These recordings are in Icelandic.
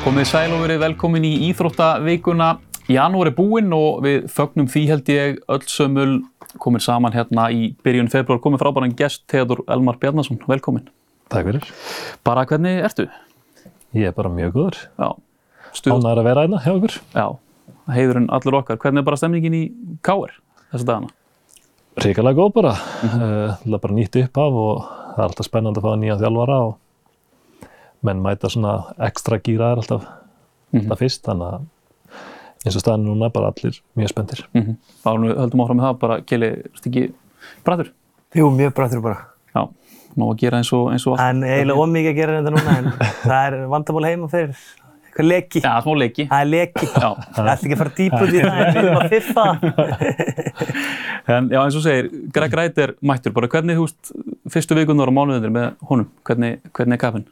Já, komið sæl og verið velkomin í Íþróttavíkuna. Janúar er búinn og við fögnum því held ég öll sömul komin saman hérna í byrjun februar. Komið frábæran gest, Theodor Elmar Bjarnason. Velkomin. Takk fyrir. Bara hvernig ertu? Ég er bara mjög góður. Ánæður að vera einna hjá okkur. Já. Heiðurinn allur okkar. Hvernig er bara stemningin í K.R. þessa dagana? Ríkilega góð bara. Það mm -hmm. bara nýtt upp af og það er alltaf spennandi að fá nýja þjálfara og menn mæta svona ekstra gýraðar alltaf, mm -hmm. alltaf fyrst. Þannig að eins og staðin núna bara allir mjög spenntir. Mm -hmm. Þá höldum áfram með það bara, Kjeli, erst ekki bræður? Jú, mjög bræður bara. Já, ná að gera eins og, eins og allt. En eiginlega ómikið að gera þetta núna, en það er vandamál heima fyrir eitthvað leki. Já, smá leki. Það er leki. Já. Það ætti ekki að fara dýp út í það, en við erum að fiffa. en já, eins og segir, Greg Wright er mættur bara. Hvernig, veist, fyrstu vikunar á mánuðinir með honum, hvernig, hvernig er kaffinn?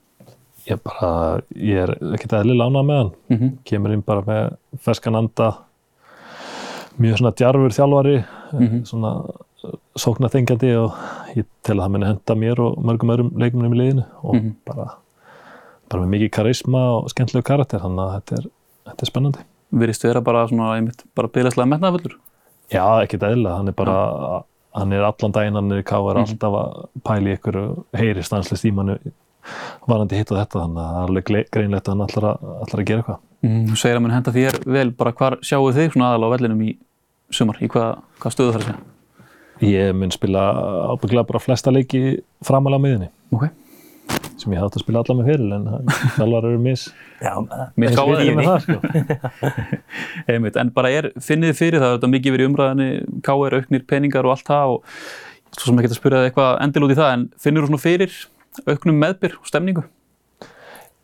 Ég bara, ég er ekkert eðli lánað með hann. Mm -hmm. Kemur inn bara með ferskan anda, mjög svona djarfur þjálfari, mm -hmm. svona sóknarþengjandi og ég tel að það muni henda mér og mörgum öðrum leikumum í liðinu og mm -hmm. bara, bara með mikið karisma og skemmtilegu karakter, þannig að þetta er, þetta er spennandi. Virðist vera bara svona, einmitt, bara byrjastlega metnaðfullur? Já, ekkert eðla, hann er bara, ja. hann er allan daginn, hann er í káar, mm -hmm. alltaf að pæli ykkur og heyri stanslist í mannu varandi hitt og þetta þannig að það er alveg greinlegt að hann ætlar að, ætlar að gera eitthvað. Mm, þú segir að mann henda þér vel, bara hvar sjáu þig svona aðal á vellinum í sumar, í hvað, hvað stöðu þarf að segja? Ég mun spila ábygglega bara flesta leiki framalega á miðinni okay. sem ég hætti að spila alla með fyrir en þalvar eru mis mis gáðið með það sko. Einmitt, en bara er, finnið þið fyrir það þetta mikið verið umræðinni, káir, auknir peningar og allt það og svo sem ég geta að spyrja eitthvað endil út í það en finnir þú svona fyrir auknum meðbyr og stemningu?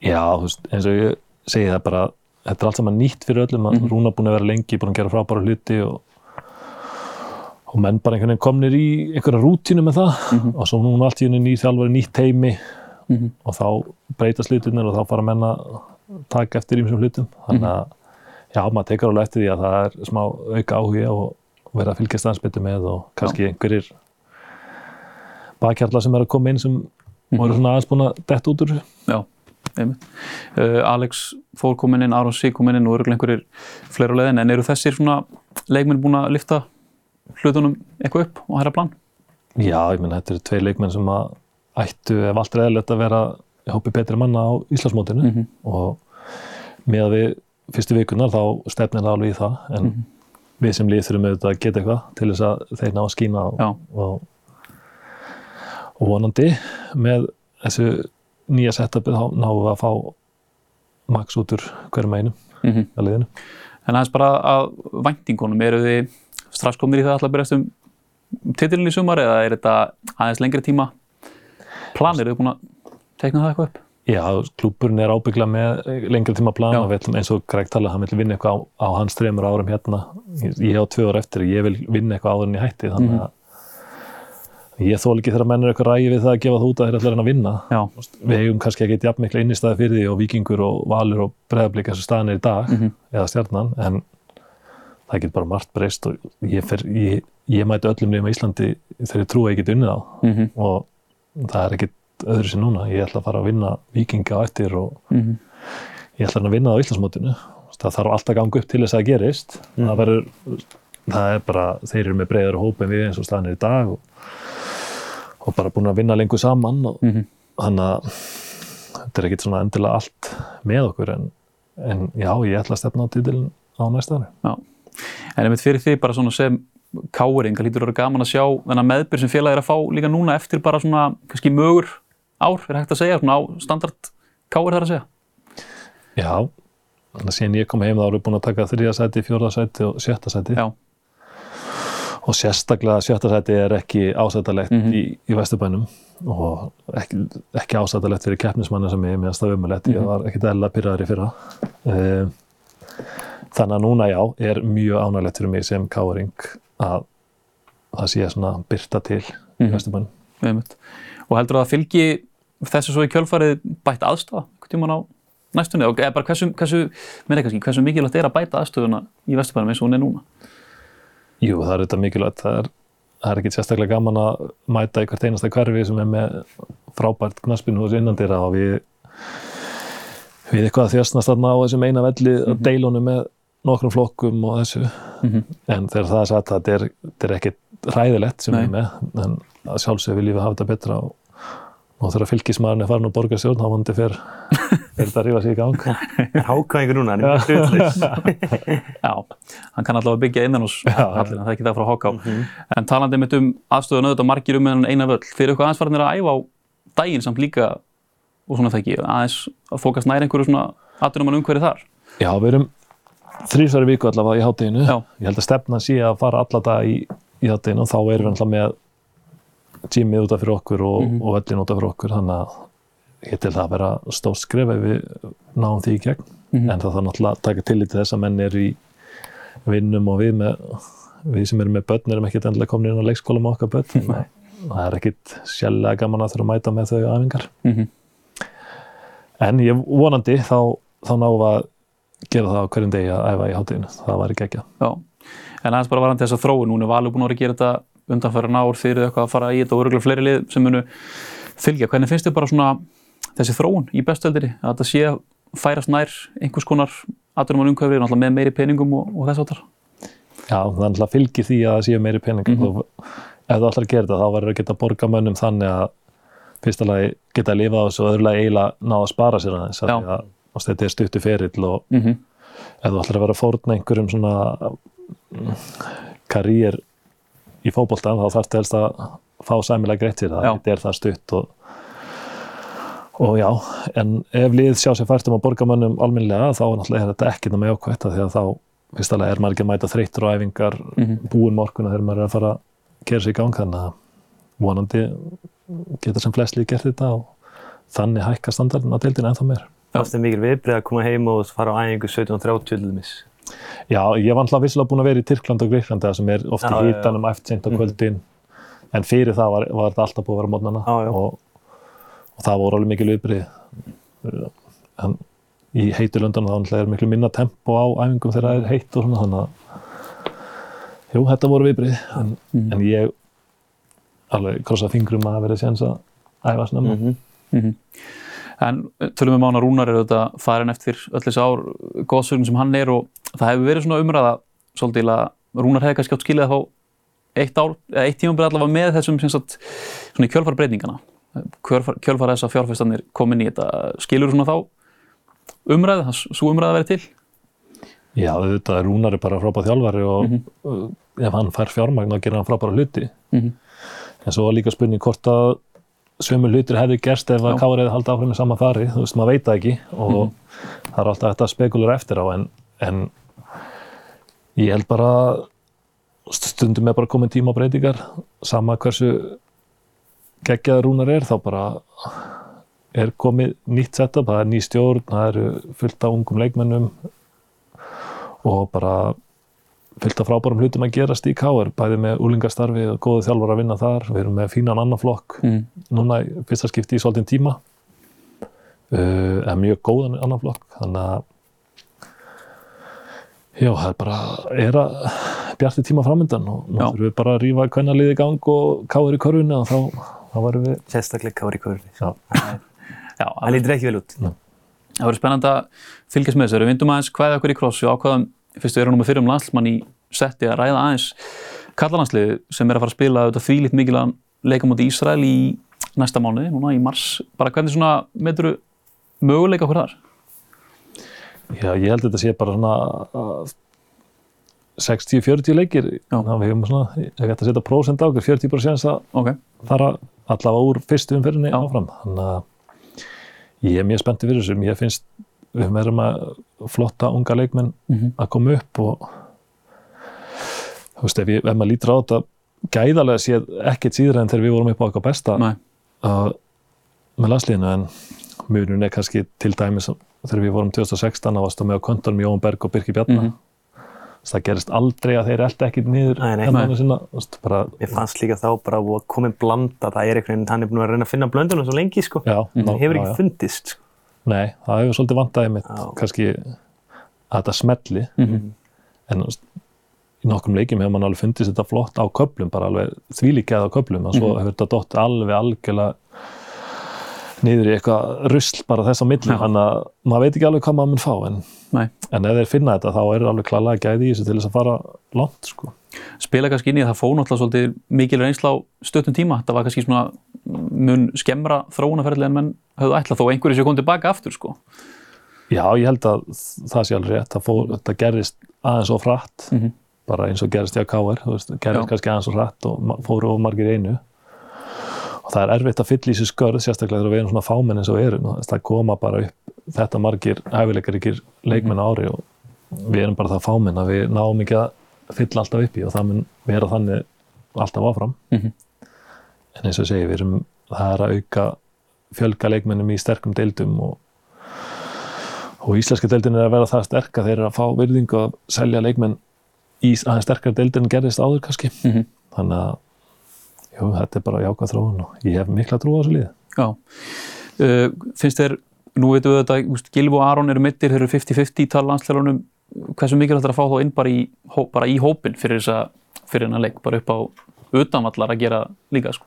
Já, þú veist, eins og ég segi það bara, þetta er allt saman nýtt fyrir öllum, mm -hmm. Rúna búin að vera lengi, búin að gera frábæra hluti og, og menn bara einhvern veginn komnir í einhverja rútínu með það mm -hmm. og svo núna allt í henni nýtt þjálfari, nýtt teimi mm -hmm. og þá breytast hlutinir og þá fara menn að taka eftir ímsum hlutum, þannig að já, maður tekur alveg eftir því að það er smá auka áhuga og vera að fylgjast aðeins með og kannski já. einhverjir bakhjarlar sem er að koma inn sem og eru svona aðeins búin að detta út úr þessu. Já, einmitt. Uh, Alex fór komin inn, Aron Sig komin inn og eru einhverjir fleira á leiðin, en eru þessir svona leikmenn búin að lifta hlutunum eitthvað upp og hæra plan? Já, ég menn, þetta eru tvei leikmenn sem að ættu ef allt er eðlert að vera hópi betri manna á Íslandsmótinu mm -hmm. og með að við fyrstu vikunar þá stefnir það alveg í það, en mm -hmm. við sem líð þurfum auðvitað að geta eitthvað til þess að þeir ná að skína og, og og vonandi með þessu nýja setupi þá náum við að fá maks út úr hverjum einum mm -hmm. að liðinu. En aðeins bara að væntingunum, eru þið strax komnir í það alltaf byrjast um titilin í sumar eða er þetta aðeins lengri tíma plan, eru þið búin að teikna það eitthvað upp? Já, klúpurinn er ábyggla með lengri tíma plan og eins og Greg talaði, hann vil vinna eitthvað á, á hans trefnur árum hérna, ég hef tvö ár eftir og ég vil vinna eitthvað áður en ég hætti þannig að mm -hmm. Ég þól ekki þegar menn er eitthvað ræði við það að gefa það út að þeir ætla að vinna. Já. Við hefum kannski ekki jafn mikla innistæði fyrir því og vikingur og valur og breðablík og staðin er í dag mm -hmm. eða stjarnan en það getur bara margt breyst og ég, fer, ég, ég mæti öllum nefnum í Íslandi þegar ég trú að ég get unnið á mm -hmm. og það er ekkit öðru sem núna. Ég ætla að fara að vinna vikinga á eftir og mm -hmm. ég ætla að vinna á Íslandsmótinu. Það þarf alltaf að ganga upp til þess að gerist. Það, verður, það er bara, þeir eru með breyðar hóp en við eins og staðin er í dag og og bara búin að vinna lengur saman og mm -hmm. þannig að þetta er ekkert svona endilega allt með okkur en, en já, ég ætla að stefna á títilin á næsta ári. Já, en einmitt fyrir því bara svona sem káring, það lítur að vera gaman að sjá þennan meðbyr sem félagir að fá líka núna eftir bara svona, kannski mögur ár, er hægt að segja, svona á standard káir þar að segja? Já, þannig að síðan ég kom heim þá við búin að taka þrija sæti, fjóra sæti og sjötta sæti. Já og sérstaklega sjötta sæti er ekki ásættalegt mm -hmm. í, í Vesturbænum og ekki, ekki ásættalegt fyrir keppnismanna sem ég meðan staði umulett, ég var ekkert eðla pyrraður í fyrra um, þannig að núna já, er mjög ánægilegt fyrir mig sem káring að það sé svona byrta til mm -hmm. í mhm. Vesturbænum Og heldur það að fylgi þessu svo í kjölfarið bætt aðstofa einhvern tíman á næstunni eða bara hversu, hversu, hversu mikilvægt er að bæta aðstofuna í Vesturbænum eins og hún er núna? Jú, það er þetta mikilvægt. Það er, er ekki sérstaklega gaman að mæta í hvert einasta hverfi sem er með frábært knaspinu hos innandira og við við eitthvað að þjóstnast þarna á þessum eina velli að deilunum með nokkrum flokkum og þessu Mhm. en þegar það er satt að þetta er, er ekkit hræðilegt sem Nei. við með en sjálfsög viljum við hafa þetta betra og, og þegar fylgismæðurinn er farin og borgarstjórn þá vondi fer, þetta að rífa sig í gang Er hákvæðingur núna, hann er mjög hlutlaus. Já, hann kann allavega byggja innan hos hallin, það er ekki það frá Háká. En talandi mitt um aðstöðun auðvitað margir um meðan eina völl, fyrir eitthvað aðeins farinir að æfa á daginn samt líka og svona það ekki, aðeins að fókast nær einhverju svona atvinnumann umhverju þar. Já, við erum þrísværi viku allavega í hátteginu Já. ég held að stefna sé að fara alla dag í, í hátteginu og þá erum við alltaf með tímið út af fyrir okkur og, Mhm. og vellin út af fyrir okkur þannig að ég til það að vera stórt skref ef við náum því í gegn. Mhm. en það þarf náttúrulega að taka tillit til þess að menn eru í vinnum og við með við sem erum með börn erum ekkert endilega komin inn á leikskóla með okkar börn. Þannig að það er ekkit sjálflega gaman að þurfa að mæta með þau æfingar. Mm en ég vonandi þá, þá náum við að gera það á hverjum degi að æfa í hátteginu það væri geggja Já, en aðeins bara varandi þess að þróun, núna er Valur búin að vera að gera þetta undanfæra ár fyrir eitthvað að fara í þetta og örgulega fleiri lið sem munu fylgja. Hvernig finnst þið bara svona þessi þróun í bestöldinni, að þetta sé að færast nær einhvers konar atvinnumann umhverfið, náttúrulega með meiri peningum og, og þess áttar? Já, það náttúrulega fylgir því að það séu meiri pening mm Mhm. ef þú ætlar að gera þetta þá verður að geta borga mönnum þannig að fyrsta lagi geta að lifa á þessu og öðru lagi eiginlega ná að spara sér aðeins að þetta er stuttu ferill og Mm -hmm. ef þú ætlar að vera fórna einhverjum svona mm, karýr í fótboltan þá þarfst helst að fá sæmilega greitt sér það, þetta er það stutt og, og já, en ef lið sjá sér fært um að borga mönnum alminlega þá er náttúrulega er þetta ekkert með jákvætt af því að þá fyrsta lagi er maður ekki að mæta þreyttur og æfingar Mhm. búin morguna þegar maður er að fara að gera sig í gang þannig að vonandi geta sem flest lík gert þetta og þannig hækka standardin á deildinu ennþá meir. Það er mikil viðbrið að koma heim og fara á æfingu 17.30 til dæmis. Já, ég var alltaf vissilega búin að vera í Tyrkland og Greiklandi sem er oft í hítanum eftir seint á kvöldin en fyrir það var, var þetta alltaf búið að vera mótnana og, og það voru alveg mikil viðbrið en í heitu löndunum þá náttúrulega er miklu minna tempo á æfingum þegar það er heitt og svona þannig að jú, þetta voru viðbrið en, Mhm. en ég alveg krossa fingrum að vera séns að æfa snemma Mhm. Mhm. En uh, tölum við mána Rúnar er auðvitað farin eftir öll þessi ár góðsögn sem hann er og það hefur verið svona umræða svolítið að Rúnar hefði kannski átt skilið að fá eitt eitt tímabili allavega með þessum sagt, svona í kjölfar breytingana kjölfar, kjölfar þess að fjárfæstanir komin í þetta, skilur svona þá umræðu, það svo umræða vera til Já, þetta er Rúnar bara frábæð þjálfari og Mhm. uh, ef hann fær fjármagn þá gerir hann frábæra hluti Mhm. en svo var líka spurning hvort að sömu hlutir hefði gerst ef að. Kári hefði haldið áfram með sama fari, þú veist, maður veit það ekki og það er alltaf þetta spekulur eftir á en, en ég held bara stundum er bara komin tíma á breytingar sama hversu geggjaður Rúnar er þá bara er komið nýtt setup, það er ný stjórn það eru fullt af ungum leikmennum og bara fullt af frábærum hlutum að gerast í Káar bæði með úlingastarfi og góðu þjálfur að vinna þar við erum með fínan annan flokk mm. núna í fyrsta skipti í svolítinn tíma uh, en mjög góðan annan flokk þannig að já, það er bara er að bjarti tíma framöndan og nú þurfum við bara að rífa hvernig liði í gang og Káar í körfunni og þá, þá varum við Sérstaklega kári kvörli. já, Já, Það lítur ekki vel út. Það verður spennandi að fylgjast með þessu. Við vindum aðeins hvaðið okkur í krossi og ákvaðum, fyrstu erum við fyrir um landsmann í setti að ræða aðeins kallalandsliði sem er að fara að spila auðvitað þvílitt mikilvægan leikamóti Ísrael í næsta mánuði, núna í mars. Bara hvernig svona meðuru möguleika okkur þar? já, ég held að þetta sé bara svona uh, 60-40 leikir Já. Ná, við hefum svona, ég ætti að setja prósent á okkur 40% að Ok, fara allavega úr fyrstu umferðinni Já. áfram þannig að ég er mjög spenntið fyrir þessu ég finnst við erum að flotta unga leikmenn Mhm. að koma upp og þú veist ef, ég, ef maður lítur á þetta gæðarlega séð ekkert síður en þegar við vorum upp á eitthvað besta Nei. uh, með landsliðinu en munun er kannski til dæmis þegar við vorum 2016 að varstu með á kontunum Jóhann Berg og Birki Bjarnar Mhm. það gerist aldrei að þeir elda ekkit niður hermanninn sinna, Mér fannst líka þá bara að koma blanda, það er einhvern veginn, hann er búin að reyna að finna blöndunum svo lengi, sko. já, ná, Það hefur já, ekki já. fundist, sko. Nei, það hefur svolítið vantaði mitt Já. kannski að þetta smelli Mhm. en þú veist, í nokkrum leikjum hefur mann alveg fundist þetta flott á köplum bara alveg þvílíkjað á köplum en svo Mhm. hefur þetta dott alveg algjörlega niður í eitthvað rusl bara þess á milli, Já. þannig að maður veit ekki alveg hvað maður mun fá, en, en ef þeir finna þetta þá eru alveg klálega gæði í þessu til þess að fara langt, sko. spila kannski inn í að það fóð náttúrulega svolítið mikil reynsla á stöttum tíma þetta var kannski svona mun skemmra þróunaferðilega en menn höfðu ætlað þó einhverju sem kom tilbaka aftur sko Já, ég held að það sé alveg rétt, það, fór, það gerist aðeins og hratt, Mhm. bara eins og gerist hjá KR, þú veist, gerist Já. kannski aðeins og hratt og fóru of margir í einu. Og það er erfitt að fylla í sér skörð, sérstaklega þegar við erum svona fámenn eins og erum, það koma bara upp þetta margir hæfileikaríkir leikmenn á ári og við erum bara það fámenn að við náum ekki að fylla alltaf upp í og það mun vera þannig alltaf áfram. Mhm. En eins og segi, við erum, það er að auka fjölga leikmennum í sterkum deildum og og íslenska deildin er að vera það sterk að þeir eru að fá virðingu að selja leikmenn í aðeins sterkar deildin gerðist áður kannski Mhm. þannig að jú, þetta er bara jákvæð þróun og ég hef mikla trú á þessu liði Já. Uh, finnst þér, nú veitum við þetta, úst, Gilvo og Aron eru mittir, þeir eru 50-50 í talanslælunum, hversu mikilvægt er að fá þá inn bara í, bara í hópin fyrir þessa, fyrir hennar leik, bara upp á utanvallar að gera líka, sko.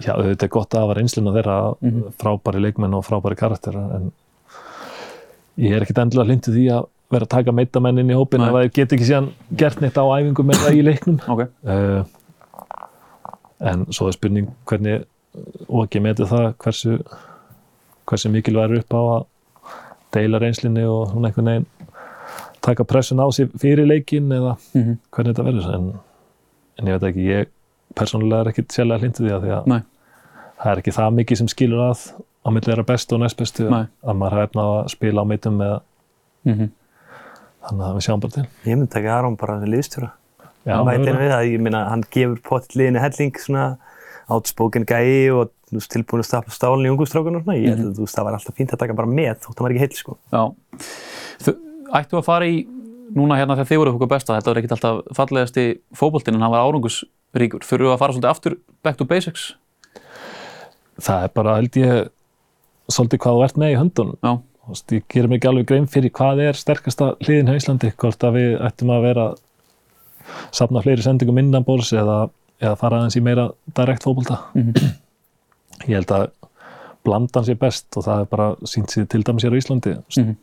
Já, þetta er gott að hafa reynsluna þeirra Mhm. frábæri leikmenn og frábæri karakter en ég er ekkit endilega hlindið því að vera að taka meitamenn inn í hópin ef þeir get ekki síðan gert neitt á æfingu með það í leiknum Ok. uh, en svo er spurning hvernig og ekki metið það hversu hversu mikilvæg er upp á að deila reynslinni og svona einhvern veginn taka pressun á sig fyrir leikin eða Mm hvernig þetta verður en, en ég veit ekki, ég persónulega er ekkit sérlega hlindið því að því að Nei. það er ekki það mikið sem skilur að á milli þeirra bestu og næst bestu Nei. að maður hafa efna að spila á meitum með Mm þannig að við sjáum bara til Ég myndi taka Aron bara sem liðstjóra. Já, hann henni við það, ég minna, hann gefur pottitt liðinu helling svona átspoken gæi og þú tilbúin að stapla stálinn í ungustrákun og svona. Ég held að þú veist, það var alltaf fínt að taka bara með þótt það var ekki heill, sko. Já. Þau, ættu að fara í, núna hérna þegar þið voru okkur besta, þetta var ekkit alltaf fallegasti fótboltinn en hann var árangusríkur. Þurfum við að fara svolítið aftur back to basics? það er bara held ég svolítið hvað þú ert með í höndunum Já. Þú veist, ég gerir mig ekki alveg grein fyrir hvað er sterkasta hliðin hjá Íslandi hvort að við ættum að vera safna fleiri sendingum innanbórs eða, eða fara aðeins í meira direkt fótbolta Mhm. ég held að blandan sé best og það er bara sínt sér til dæmis hér á Íslandi Mhm.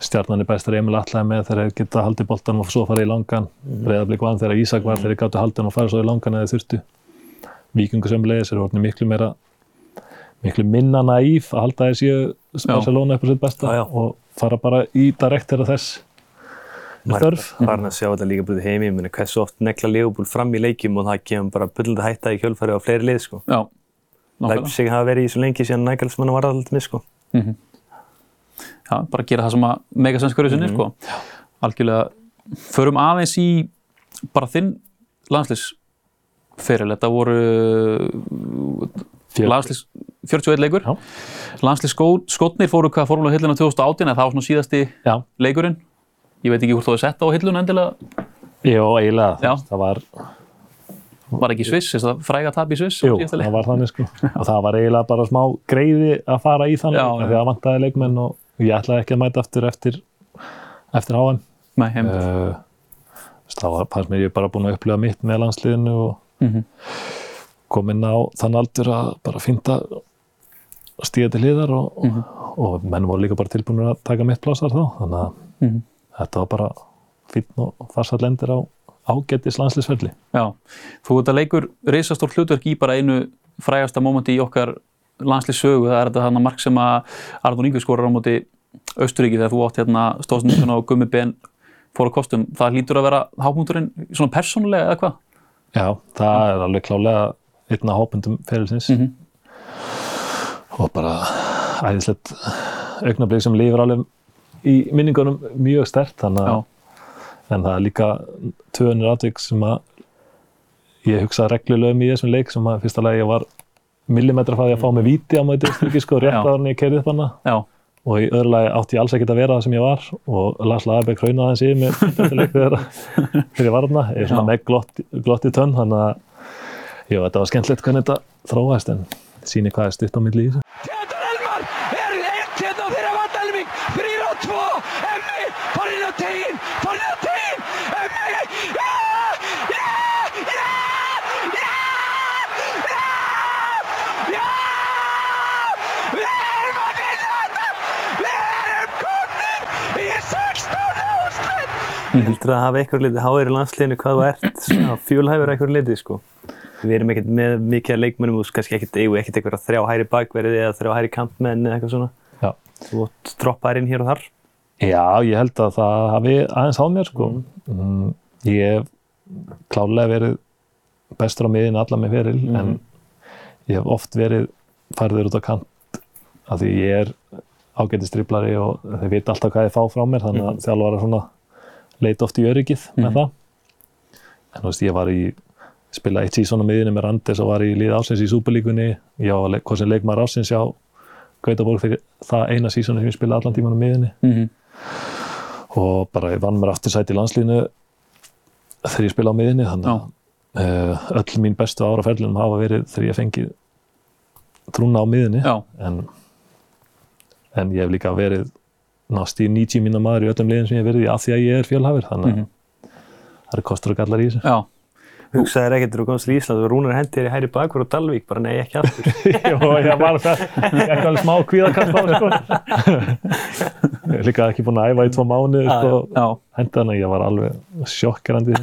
stjarnan er best þegar Emil Atlaði með þegar þeir geta haldið boltan og svo farið í langan mm. reyðablík vann þegar Ísak var þegar þeir gáttu haldið og farið svo í langan eða þurftu vikingu sem leiðis er orðin miklu meira miklu minna naíf að halda þessi Barcelona upp á sitt besta Já, já. og fara bara í direkt þegar þess þörf Farin að sjá þetta líka brútið heimi, ég minna, hversu oft negla Leopold fram í leikjum og það kemur bara bullandi hætta í kjölfæri á fleiri lið, sko. Já. Nákvæmlega. Leipzig hafa verið í svo lengi síðan Nagelsmann var alltaf með, sko. Mhm. Já, bara gera það sem að megasens hverju sinni, sko. Algjörlega, förum aðeins í bara þinn landslisferil. Þetta voru landslis 41 leikur. Já. Landslis skotnir fóru hvað fórmulega hillina 2018 en það var svona síðasti Já, leikurinn. Ég veit ekki hvort þú hefði sett á hilluna endilega. Jó, eiginlega, Já. það var Var ekki Sviss, þess að fræga tap í Sviss. Jú, það var þannig sko og það var eiginlega bara smá greiði að fara í þannig Já, því að vantaði leikmenn og ég ætlaði ekki að mæta aftur eftir eftir HM Nei, heim. uh, það var fannst mér ég bara búin að upplifa mitt með landsliðinu og Mhm. kom inn á þann aldur að bara fínta stíða til hliðar og, Mhm. og menn voru líka bara tilbúin að taka mitt plásar þá þannig að Mhm. Þetta var bara fínn og farsall endir á ágættis landsliðsferli. Já, þú þetta leikur reisastór hlutverk í bara einu frægasta mómenti í okkar landslýssögu, það er þetta þarna mark sem að Arnur Ingvi skorar á móti Östuríki þegar þú átt hérna stóðsnýttuna og Gummi Ben fór á kostum, það hlýtur að vera hápunkturinn svona persónulega eða hvað? Já, það er alveg klálega einn af hópundum ferilsins. Mhm. og bara æðislegt augnablík sem lifir alveg í minningunum mjög stert þannig að en það er líka tvöunir atvik sem að ég hugsaði reglulega um í þessum leik sem að fyrsta lagi ég var millimetra frá því að fá mig víti á mæti sko rétt áður en ég keirði upp hana. Og í öðru lagi átti ég alls ekkert að vera það sem ég var og Lars Lagerberg hans yfir mig þetta leik þegar þegar ég var þarna. Ég er svona með glott, glott í tönn þannig að jú, þetta var skemmtilegt hvernig þetta þróaðist en síni hvað er stutt á milli í þessu Theodor Elmar er 1 hérna fyrir Vandalvik 3 og 2 Emmi farin á tegin farin á tegin Emmi já já já já já já heldur að hafa eitthvað litið háir í landsliðinu hvað þú ert svona fjölhæfur eitthvað litið sko. Við erum ekkert með mikið af leikmönnum og kannski ekkert eigum við ekkert eitthvað þrjá hæri bakverði eða þrjá hæri kampmenn eða eitthvað svona. Já. Þú átt droppaðir inn hér og þar. Já, ég held að það hafi aðeins á mér sko. Mm. Ég hef klálega verið bestur á miðin alla með feril en ég hef oft verið færður út á kant af því ég er ágætið striplari og þeir vita alltaf hvað ég fá frá mér þannig að þjálfara svona leita oft í öryggið með það. En þú veist ég var í spila eitt sísón á miðinu með Randes og var í líð ásins í Súperlíkunni ég var leik- hvað sem leikmaður ásins hjá Gautaborg fyrir það eina sísónu sem ég spila allan tíman á miðinu Mm og bara ég vann mér aftur sæti í landslínu þegar ég spila á miðinni þannig að uh, öll mín bestu ára ferlunum hafa verið þegar ég fengi trúna á miðinni Já, en, en ég hef líka verið nást í 90 mínu maður í öllum liðin sem ég hef í að því að ég er fjölhafur þannig að það eru kostur og gallar í þessu já, Hugsaðir ekkert þegar þú komst til Ísland og Rúnar hendi þér í hæri bakverð og Dalvík, bara nei, ekki aftur. Jó, ég var er alveg smá kvíðakast á sko. ég er líka ekki búin að æfa í tvo mánu sko, já, henda hana, ég var alveg sjokkerandi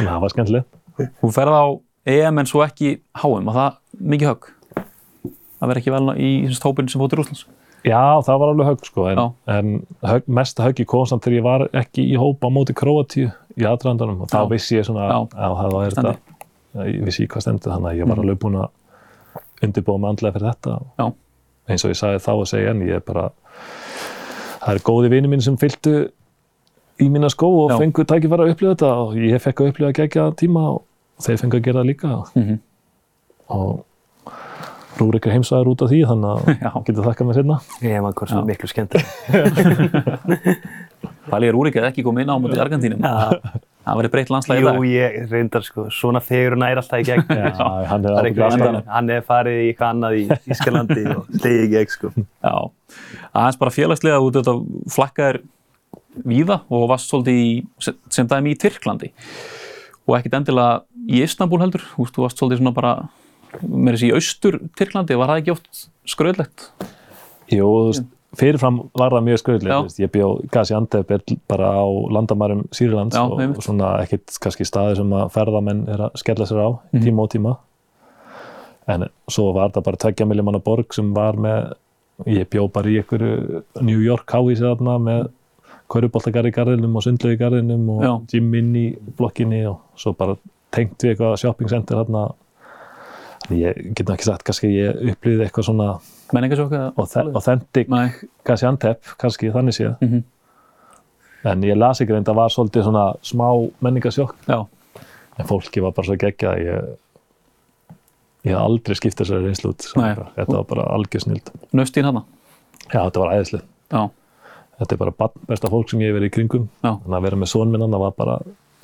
það var skemmtilegt Þú ferð á EM en svo ekki HM og það mikið högg. Það verður ekki vel í þessum tópinn sem fóttur Úslands. Já, það var alveg högg sko, en, en högg, mesta höggi kom samt þegar ég var ekki í hópa á móti Króatíu í aðdraðandanum og þá Já. vissi ég svona Já. að það var þetta, ég vissi ég hvað stendur þannig að ég var alveg búinn að undirbúa mig andlega fyrir þetta Já. eins og ég sagði þá að segja en ég er bara það er góði vini mín sem fylgdu í mína skó og fengu tækifæra að upplifa þetta og ég fekk að upplifa gegja tíma og þeir fengu að gera það líka Mhm. og Rúrik er heimsæður út af því þannig að hann getur þakkað mér seinna Ég maður hvort sem miklu skemmt. Palli er úrik eða ekki komið inn á mútið Argentínum. Það verður breytt landslægi í jú, dag. ég reyndar sko, svona fegur og næri alltaf í gegn. Já, hann er Það er ábyggilega einhver, alltaf hann, hann er farið í eitthvað annað í Ískalandi og slegið í gegn sko. Já, aðeins bara félagslega út þetta flakkaðir víða og varst svolítið í, sem dæmi í Tyrklandi og ekkit endilega í Istanbul heldur, þú veist, þú varst svolítið svona bara með þessi í austur Tyrklandi, var það ekki oft skröðlegt? Jú, þú veist, fyrirfram var það mjög Já. skröðlega, ég bjó Gaziantep er bara á landamærum Sýrlands Já, og, og svona ekkit kannski staði sem að ferðamenn er að skella sér á tíma og tíma. En svo var það bara tveggja miljumanna borg sem var með ég bjó bara í einhverju New York háísi þarna með kauruboltagarði í garðinum og sundlu í garðinum og inn í blokkinni og svo bara tengt við eitthvað shopping center þarna Þannig ég get ekki sagt kannski ég upplýði eitthvað svona authentic Nei, Gaziantep, kannski þannig séð. Mhm. en ég las ekki reynd að var svolítið svona smá menningasjokk já, en fólki var bara svo geggja að ég ég hef aldrei skipt þessari reynslu út þetta var bara algjör snild nöstín hana. já, þetta var æðislega þetta er bara besta fólk sem ég hef verið í kringum. Já. þannig að vera með son minn það var bara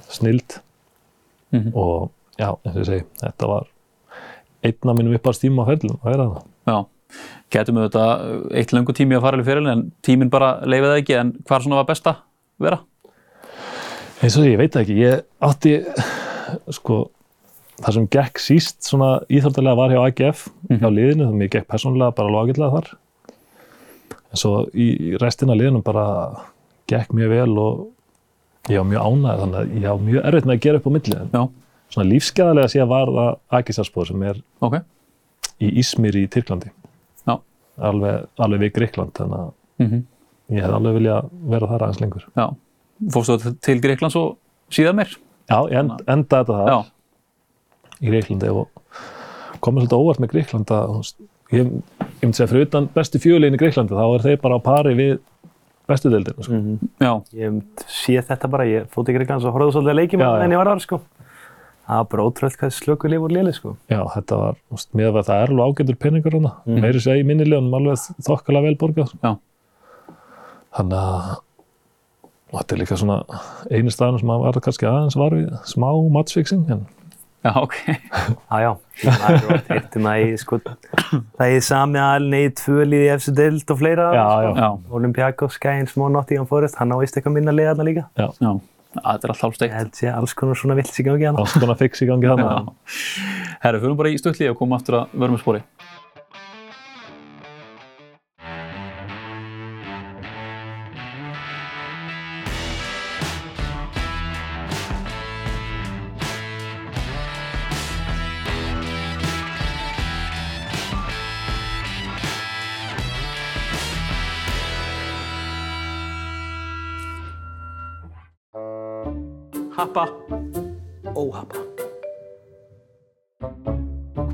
snild Mhm. og já, eins og ég segi þetta var einn af mínum uppáðs tíma á ferlum að vera það. Já. Getum við þetta eitt löngu tími að fara alveg fyrir en tíminn bara leifið það ekki en hvað svona var best að vera? eins og ég veit það ekki, ég átti sko það sem gekk síst svona íþróttalega var hjá AGF hjá liðinu, þannig að ég gekk persónulega bara lókilega þar. En svo í restina af liðinum bara gekk mjög vel og ég var mjög ánægð þannig að ég var mjög erfitt með að gera upp á milli. En Já, svona lífskeðalega sé að var það Akisarspor sem er ok. í Ísmir í Tyrklandi Já. alveg, alveg við Gríkland þannig að Mm ég hef alveg vilja vera þar aðeins lengur Já, fórstu þú til Greiklands og síðan meir? Já, ég end, enda þetta þar Já, í Greiklandi og komið svolítið óvart með Greiklandi að ég, ég myndi segja fyrir utan bestu fjöliðin í Greiklandi þá er þeir bara á pari við bestu deildinu sko. já, Ég sé þetta bara, ég fótt ekki hans og horfði svolítið að leikjum Já, já. en ég var þar sko. Það var bara ótrúlega hvað slöku líf og léli sko. Já, þetta var, veist, með að það er alveg ágætur peningur hana, mm. meiri segja í minnilegunum alveg þokkala vel borgað sko. já, þannig að þetta er líka svona einu staðan sem að var kannski aðeins var við smá matchfixing en já, ok. Já, já, það er rótt heittum að ég sko, það er sami aðalinn í tvö liði efstu deild og fleira. já, já, Já, Olympiakos, Skæin, smá Nottingham Forest, hann á vist eitthvað minna liða þarna líka. já, já. Það er allt Ég hálfsteikt. held sé alls konar svona vilt sig gangi hann. alls konar fix í gangi þannig. Herru, fyrir bara í stöðli og koma aftur að vörmum spori.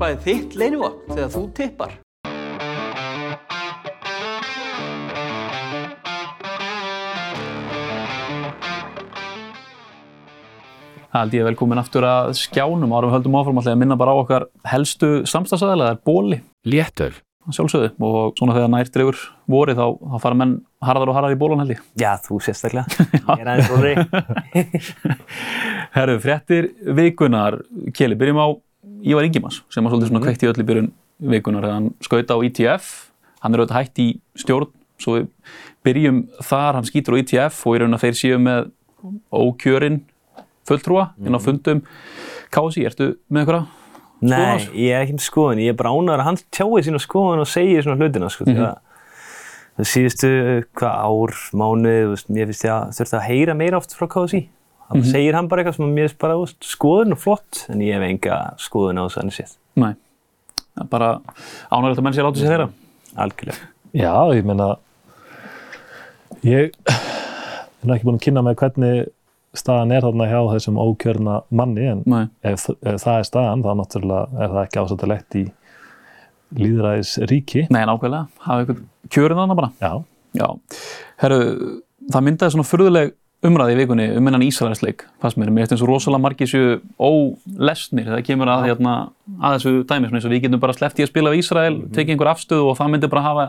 Er þitt leinivopn þegar þú tippar? Held ég velkomin aftur að skjánum árum við höldum áfram alltaf að minna bara á okkar helstu samstagsæðilega, það er bóli, Léttöl. sjálfsögðu og svona þegar nær dreifur vorið þá, þá fara menn harðar og harðar í bólan held ég. Já, þú sérstaklega. Ég er aðeins róri. Herru, fréttir vikunar, Kjeli, byrjum á Ívar Ingimas sem var svolítið svona kveikt í öll í byrjun vikunar þegar hann skauta á ITF, hann er auðvitað hætt í stjórn, svo við byrjum þar, hann skýtur á ITF og í raun að þeir séu með ókjörinn fulltrúa inn á fundum KSI, ertu með einhverja? Nei, ég er ekki með skoðun. Ég er bara ánæður að hann tjáði sína skoðun og segir svona hlutina, sko. Mm -hmm. Það síðustu, hvað, ár, mánuð, mér finnst ég að þurfti að heyra meira oft frá KSI. Það segir hann bara eitthvað sem mér finnst bara, þú veist, skoðun og flott, en ég hef enga skoðun á þessu annars séð. Nei, það er bara ánægilegt að menn sér látið sér þeirra. Algjörlega. Já, ég meina ég er ekki búinn að kynna með hvernig staðan er þarna hjá þessum ókjörna manni en ef, ef það er staðan þá náttúrulega er það ekki ásættilegt í líðræðis ríki. Nei, nákvæmlega, hafa eitthvað kjörinn þarna bara. Já, Já, herru, það myndaði svona furðuleg umræði í vikunni um hennan Ísraelsleik, fannst mér, mér finnst eins og rosalega margir séu ólesnir þegar kemur að, hérna, að þessu dæmi, svona eins og við getum bara sleppt í að spila við Ísrael, tekið einhver afstöðu og það myndi bara hafa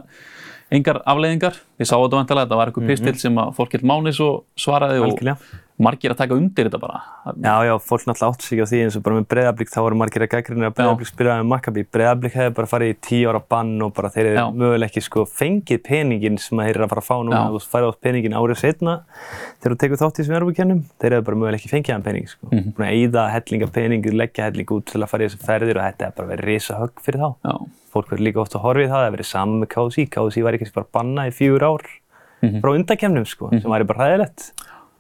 engar afleiðingar. Ég sá þetta vantilega, þetta var eitthvað pistill sem að fólk helt máni svo svaraði og Algjörlega. margir að taka undir þetta bara. Já, já, fólk náttúrulega átt sig á því eins og bara með Breiðablík þá voru margir að gaggrinna að Breiðablík spilaði með Maccabi. Breiðablík hefði bara farið í tíu ára bann og bara þeir hefði mögulega ekki sko fengið peningin sem þeir eru að fara að fá núna og færið átt peningin árið setna þegar þú tekur þátt í þessum Europakennum, þeir hefði bara mögulega ekki fengið hann pening sko. Mhm. Búin að eyða hellinga pening, leggja helling út til að fara í þessum ferðir og þetta hefði bara verið risa högg fyrir þá. Já, Fólk verður líka oft að horfa í það, það hefði verið saman með KSI, KSI væri kannski bara banna í fjögur ár Mhm. frá undakemnum sko, sem væri bara hræðilegt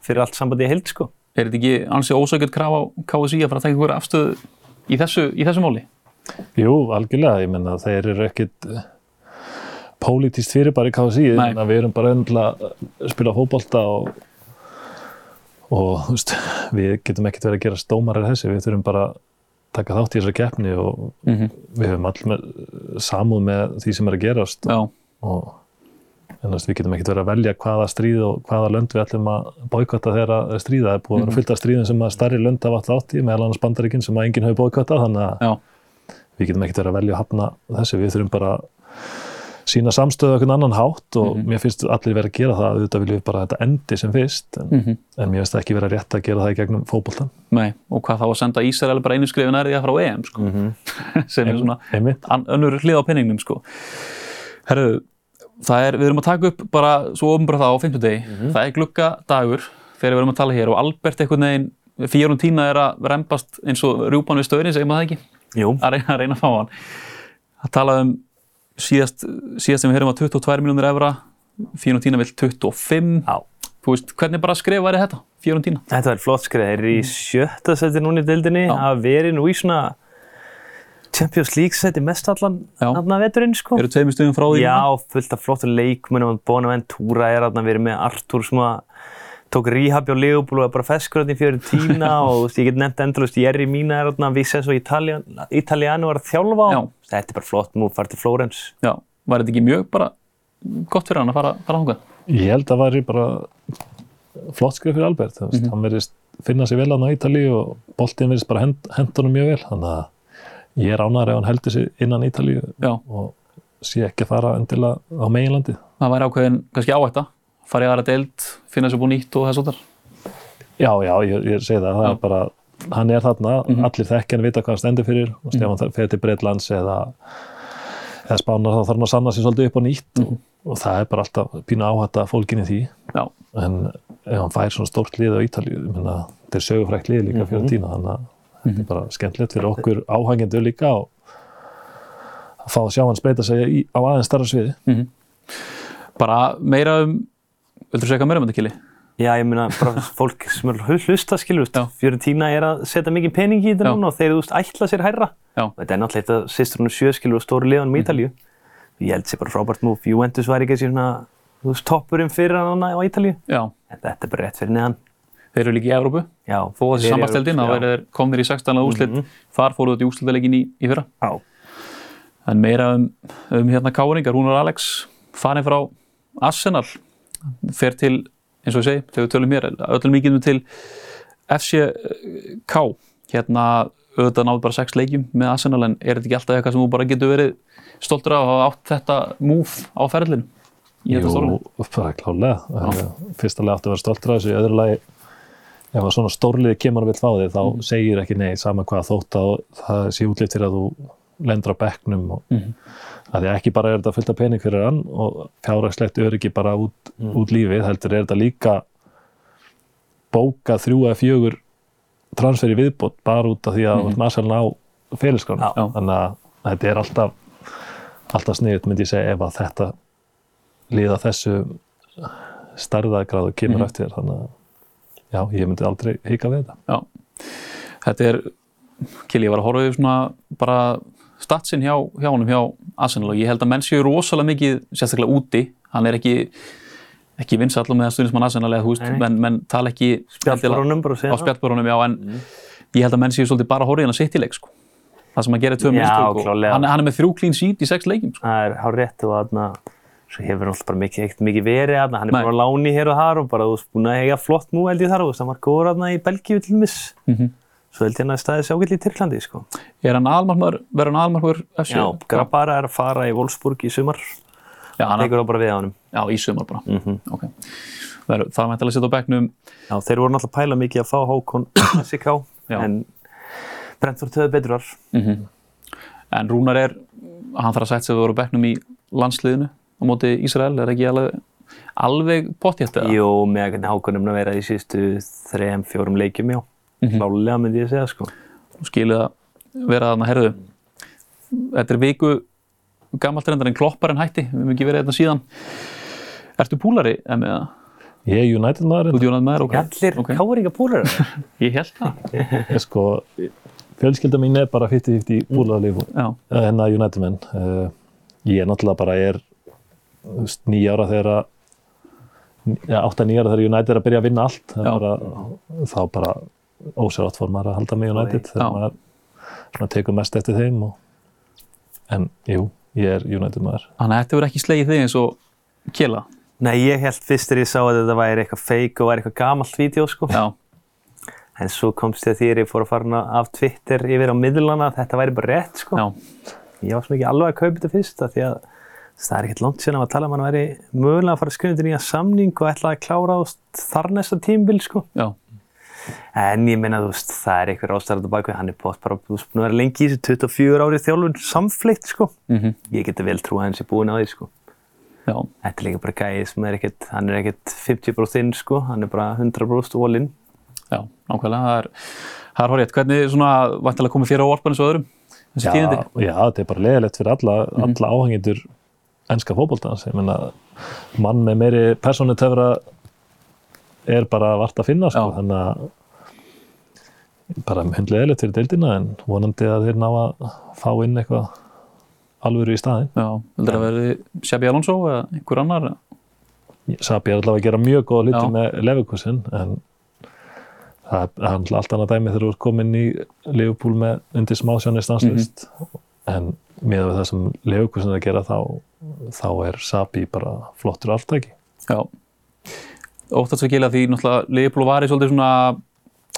fyrir allt sambandi í heild sko. er þetta ekki ansi ósökjöld krafa á KSI að fara að taka einhverja afstöðu í þessu, í þessu máli? jú, algjörlega, ég menna þeir eru ekkit uh, pólitíst fyrir bara í KSI, en við erum bara ennlega að spila fótbolta og og þú veist, við getum ekkert verið að gera stómarar þessi, við þurfum bara taka þátt í þessari keppni og Mm við höfum all með, samúð með því sem er að gerast. Já, og en þú veist, við getum ekkert verið að velja hvaða stríð og hvaða lönd við ætlum að boykotta þegar stríða. Það er búið að vera fullt af stríðum sem að starri lönd hafa alltaf átt í, meðal annars bandaríkinn sem að enginn hefur boykottað, þannig að já, við getum ekkert verið að velja að hafna þessu. Við þurfum bara að sína samstöðu okkur annan hátt og mér finnst allir verið að gera það, auðvitað viljum við bara að þetta endi sem fyrst, en, Mhm. en mér finnst ekki verið rétt að gera það í gegnum fótboltan. nei, og hvað þá að senda Ísrael bara einu skrifin er því að fara á EM, sko, sem er svona önnur hlið á penningnum, sko. Herðu, það er, við erum að taka upp bara svo ofnbara það á 50 degi, það er glugga dagur þegar við erum að tala hér og Albert einhvern veginn, Fíjarun Tína er að rempast eins og rjúpan við stöðin, segir maður það ekki? Jú, að reyna að, reyna að fá hann. Að tala um síðast, síðast sem við höfum að 22 miljónir evra Fiorentina vill 25 Já. þú veist, hvernig bara skref væri þetta Fiorentina? Þetta var flott skrið, þeir eru í sjötta seti núna í deildinni, Já. hafa verið nú í svona Champions League seti mest allan þarna veturinn sko. eru tveimur stöðum frá því Já, fullt af flottu leikmunum, Bonaventura er þarna verið með Artur sem að tók rehab hjá Leopold og er bara feskur þarna í fjöru tína og ég get nefnt endalust Jerry Mina er þarna, Italian, Italiano er að þjálfa á. Þetta er bara flott, nú farið til Flórens. Já, var þetta ekki mjög bara gott fyrir hann að fara, fara þangað? Ég held að það væri bara flott skrif fyrir Albert, mm -hmm. hann verðist finna sér vel hann á Ítali og boltinn verðist bara hend, hendunum mjög vel, þannig að ég er ánæður ef hann heldur sér innan Ítali og sé ekki að fara endilega á meginlandi. það væri ákveðin kannski áhætta fara í aðra deild, finna sér búin nýtt og þess og þar Já, já, ég, ég segi það, það er bara, hann er þarna, allir þekki hann vita hvað hann stendur fyrir og Stefán mm fer til Breitlands eða, eða Spánar þá þarf hann að sanna sér svolítið upp á nýtt og, og það er bara alltaf pínu áhætta fólkin í því, Já, en ef hann fær svona stórt lið á meina, þetta er sögufrækt lið líka fyrir tína, þannig að þetta er bara skemmtilegt fyrir okkur áhængendur líka og að fá að sjá hann spreita sig í, á aðeins starra sviði. bara meira um vildur segja eitthvað meira um þetta kili? Já, ég meina, bara fólk sem er hlusta, skilur. Fiorentina er að setja mikið pening í þetta núna og þeir, þú veist, ætla sér hærra. Þetta er náttúrulega eitt af sýstrunum sjö, skilur, og stóru liðanum í Ítalíu. Ég held sér bara frábært múf. Juventus var ekki svona, þú veist, toppurinn fyrir hann á Ítalíu. Já, En þetta er bara rétt fyrir neðan. þeir eru líka í Evrópu Já. Þó þessi eru- sambasteldin, þá verður þeir í 16. úrslit, Mhm. þar fóruðu þetta í úrslitaleikin í, í fyrra. Já. En meira um, um hérna káringar, hún er Alex, farin frá Arsenal, fer til, eins og ég segi, þegar við tölum mér, öllum mikið til FCK, hérna auðvitað náðu bara sex leikjum með Arsenal, en er þetta ekki alltaf eitthvað sem þú bara getur verið stoltur af að hafa átt þetta move á ferlinu? Jú, bara klálega. Eh, Fyrsta lega áttu að vera stoltur af þessu, í öðru lagi, ef að svona stórliði kemur fá þig, þá segir ekki nei, sama hvað þótt að það sé útlitt fyrir að þú lendur á bekknum og Mhm. Að því ekki bara er þetta fullt af pening fyrir hann og fjárhagslegt öryggi bara út, út lífið, heldur er þetta líka bóka þrjú eða fjögur transfer í viðbót bara út af því að mm. Marcel ná félagsgránu. Já. Þannig að þetta er alltaf alltaf sniðut myndi ég segja ef að þetta liða þessu starðagráðu kemur Mhm. eftir þannig að já, ég myndi aldrei hika við þetta. Já, þetta er Kili, ég var að horfa yfir svona bara statsin hjá, hjá honum hjá Arsenal og ég held að menn séu rosalega mikið sérstaklega úti, hann er ekki ekki vinsall með að stundismann Arsenal eða þú veist, menn, menn tala ekki Spjallborunum bara að segja á spjallborunum, já, en ég held að menn séu svolítið bara að horfa í hann að sitt í leik, sko. Það sem að gera tvö Já, mistök og hann, hann er með þrjú clean sheet í sex leikim, sko. Það er hár rétt og þarna svo hefur hann alltaf bara mikið, ekkert mikið verið þarna, hann er bara á láni hér og þar og bara þú veist búin að hann svo held ég hann að staðið sér ágætli í Tyrklandi sko. er hann almarmar, verður hann almarmar FC? Já, Grabara er að fara í Wolfsburg í sumar já, hann, tekur það bara við á honum já, í sumar bara mm ok, Verður, það mætti alveg að setja á bekknum Já, þeir voru náttúrulega að pæla mikið að fá Hákon SK en Brentford höfðu betur var Mhm. En Rúnar er, hann þarf að setja sig að voru bekknum í landsliðinu á móti Ísrael, er ekki alveg, alveg pottjætt eða? Jú, með hvernig Hákon er að vera í síðustu þrejum, fjórum leikjum, já. Klálega myndi ég segja, sko Skilið að vera þarna herðu. Þetta er viku gammalt reyndar en klopparinn hætti, við hefum ekki verið þetta síðan. Ertu púlari, emmi, eða? Ég er United maður Þú djónað með þér, ok? Allir Ok. káringa púlar Ég held það. Ég sko, fjölskylda mín er bara 50-50 í búlaðalíf Já, hennar United menn. Uh, ég er náttúrulega bara er þú veist, nýja ára þegar að ja, 8-9 ára þegar United er að byrja að vinna allt. Já. er Bara, þá bara ósærátt fór maður að halda með United þegar maður svona, tekur mest eftir þeim. Og, en jú, ég er United maður. þannig að þetta verður ekki slegið þig eins og kjela. Nei, ég held fyrst þegar ég sá að þetta væri eitthvað fake og væri eitthvað gamalt vídeo, sko Já, En svo komst ég að því að ég fór að fara af Twitter yfir á miðlana að þetta væri bara rétt, sko já, Ég var svona ekki alveg að kaupa þetta fyrst af því að það er ekkert langt síðan að tala um að hann væri mögulega að fara að skrifa undir nýja samning og ætla að klára ást þar næsta tímbil sko. já, En ég meina þú veist, það er einhver ástæður á bakvið, hann er bótt bara þú veist, að vera lengi í þessu 24 árið þjálfun samfleitt sko. mhm, Ég geti vel trú að hann sé búin á því sko. já, Þetta er líka bara gæði sem er ekkert, hann er ekkert 50% inn sko, hann er bara 100% all in. já, nákvæmlega, það er, það er horrið. Hvernig svona, vantilega komið fyrir á eins og öðrum? Þessi Já, tíðindi? já, þetta er bara leðilegt fyrir alla, alla áhengindur ennska fótboltans. Ég meina, mann með meiri persónutöfra er bara vart að finna, sko. Þannig að bara hundleðilegt fyrir deildina en vonandi að þeir ná að fá inn eitthvað alvöru í staðinn. Já, heldur það að verði Shabby Alonso eða einhver annar? Sabi er allavega að gera mjög góða hluti með Leverkusen en það er náttúrulega allt annað dæmi þegar þú ert komin í Liverpool með undir smásjónir stanslist en með það sem Leverkusen er að gera þá, þá er Sabi bara flottur aftæki. Já. Óttast að gila því náttúrulega Leifbúl var í svolítið svona,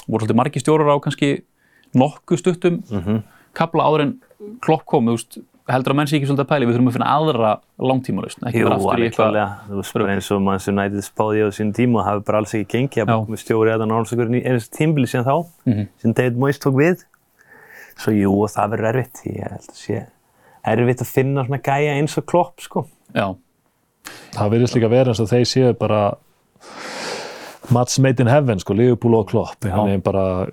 voru svolítið margi stjórar á kannski nokkuð stuttum Mhm. kapla áður en klokk kom, þú veist, heldur að menn sé ekki svolítið að pæli, við þurfum að finna aðra langtímalaust, ekki Jú, vera aftur í alveg eitthvað. klálega. Þú veist bara eins og manns United spáði á sín tíma og hafi bara alls ekki gengið að búið stjóri eða náttúrulega einast tímbili síðan þá, Mhm. sem David Moyes tók við. Svo jú, og það verður erfitt. Ég held að sé erfitt að finna svona gæja eins og klopp, sko. Já, Það verðist líka vera eins og þeir séu bara match made in heaven, sko, Liverpool og Klopp. Hann er bara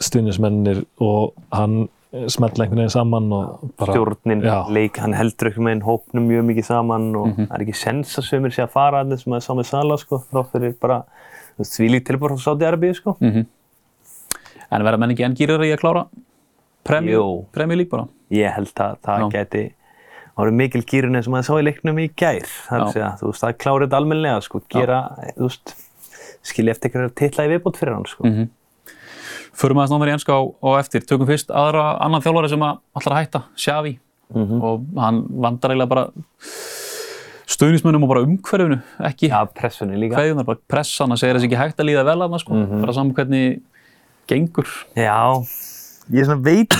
stundismennir og hann smetla einhvern veginn saman og bara... Stjórnin, Já. leik, hann heldur með einn hópnum mjög mikið saman og það er ekki sens að sömur sé að fara allir sem að með Sala, sko, þá fyrir bara líkt tilbúr frá Saudi Arabíu, sko. Mhm. en verða menn ekki enn gýrar í að klára League bara? Ég held að það Já. geti árið mikil gýrun eins og maður sá í leiknum í gær. Það er Já. að þú veist, það klára þetta almennilega, sko, gera, þú veist, skilja eftir einhverja titla í viðbót fyrir hann, sko. Mhm. Förum aðeins nánar í enska á, á eftir. Tökum fyrst aðra annan þjálfari sem að allar að hætta, Xavi. Og hann vandar eiginlega bara stöðnismönnum og bara umhverfinu, ekki Já, pressunni líka. kveðjunar, bara pressan að segja þess ekki hægt að líða vel að það, sko. Bara saman hvernig gengur. Já, ég svona veit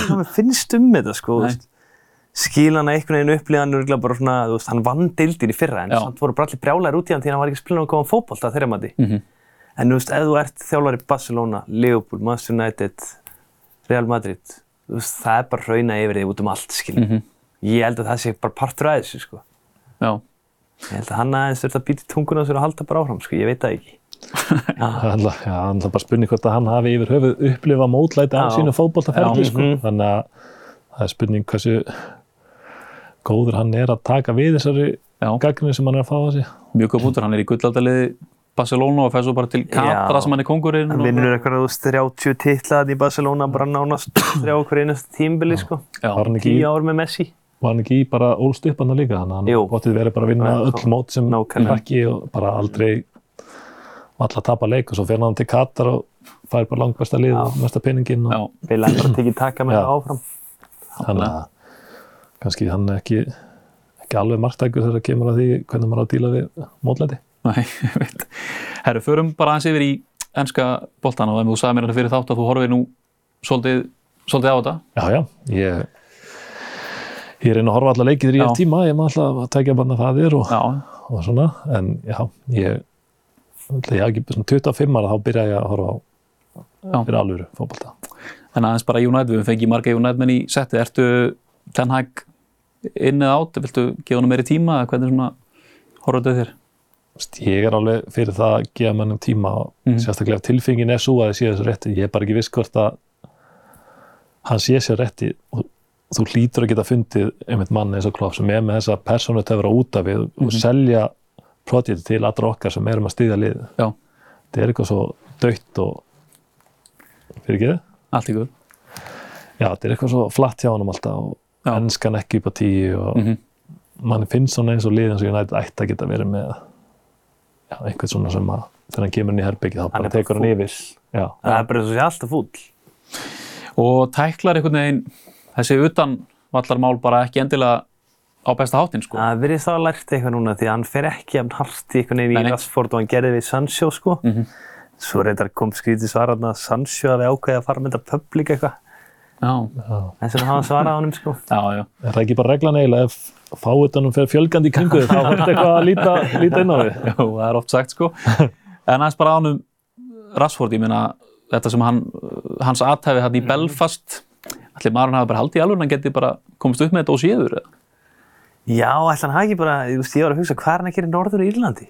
ekki hvað mér finnst um þetta sko, þú Nei. veist. skil hann að einhvern veginn upplýðan örgulega bara svona, þú veist, hann vann deildin í fyrra en samt voru bara allir brjálæðir út í hann því að hann var ekki að spila náttúrulega fótbolta að þeirra mati. Mhm. En þú veist, ef þú ert þjálfari Barcelona, Liverpool, Manchester United, Real Madrid, þú veist, það er bara rauna yfir þig út um allt, skiljum. Mhm. Ég held að það sé bara partur að þessu, sko. Já, Ég held að hann aðeins þurft að býta í tunguna sér og halda bara áfram, sko, ég veit það ekki. Það er alltaf- bara spurning hvort að hann hafi yfir höfuð upplifað mótlæti á Já. sínu fótboltaferli Já, sko. mhm. þannig að það er spurning hversu góður hann er að taka við þessari gagninu sem hann er að fá á sig mjög góð punktur, hann er í gullaldaliði Barcelona og fær svo bara til Katra Já. sem hann er kongurinn Hann og- vinnur eitthvað, þú veist, 30 titlaðan í Barcelona, bara nánast þrjá okkur einast tímbili, sko. Já, var hann ekki, í- Tíu ár með Messi. var hann ekki í bara ólst upp hann líka þannig að hann bóttið verið bara að vinna Já, öll mót sem hrakki og bara aldrei valla að tapa leik og svo fer hann til Katar og fær bara langbæsta lið og mesta peningin og já, Vil hann bara tekið taka með það áfram. þannig að kannski hann ekki, ekki alveg marktækur þegar það kemur að því hvernig maður á að díla við mótlæti. Nei, ég veit. Herru, förum bara aðeins yfir í enska boltan og ef þú sagði mér þetta fyrir þátt að þú horfir nú svolítið, svolítið á þetta. Já, já, ég, ég reyna að horfa alla leikið í rétt tíma, ég maður alltaf að tækja bara það er og, og svona, en já, ég, ég haf ekki svona 25 ára þá byrja ég að horfa á fyrir alvöru fótbolta. en aðeins bara United, við fengið marga United menn í setti. Ertu Ten Hag inn eða átt? Viltu gefa hann meiri tíma eða hvernig svona horfður þetta þér? Ég er alveg fyrir það að gefa mannum tíma og Mhm. sérstaklega ef tilfingin er svo að ég sé þessu rétti, ég er bara ekki viss hvort að hann sé sér rétti og þú hlýtur að geta fundið einmitt mann eins og Klopp sem er með þessa persónu töfra út af við og selja projekti til allra okkar sem erum að styðja liðið. Já, þetta er eitthvað svo dött og fyrir ekki þið? allt í guð. Já, þetta er eitthvað svo flatt hjá honum alltaf og. Ennskan ekki upp á tíu og Mhm. mann finnst svona eins og liðin sem United ætti að geta verið með já, einhvern svona sem að þegar hann kemur inn í herbyggið þá Hann bara tekur hann yfir Það er bara eins og sé alltaf fúll. Og tæklar einhvern veginn þessi utan vallarmál bara ekki endilega á besta hátinn, sko. Það virðist þá að lært eitthvað núna því að hann fer ekki jafn hart í einhvern veginn í. Rashford og hann gerði við Sancho sko. Mhm. Svo reyndar kom skrítið svarað að Sancho hafi ákveðið að fara með þetta public eitthvað. Já, Þess vegna hafa hann svarað honum sko. já, já. er það ekki bara reglan eiginlega ef fáutanum fer fjölgandi í kringu þá er þetta eitthvað að líta, líta inn á við Já, það er oft sagt sko. En aðeins bara ánum Rashford, ég meina þetta sem hann, hans aðtæfi hann í Belfast allir maðurinn hafi bara haldið í alveg hann geti bara komist upp með þetta og séður eða? Já, ætla hann hafi ekki bara, ég var að hugsa hvað er hann gera í Norður Írlandi?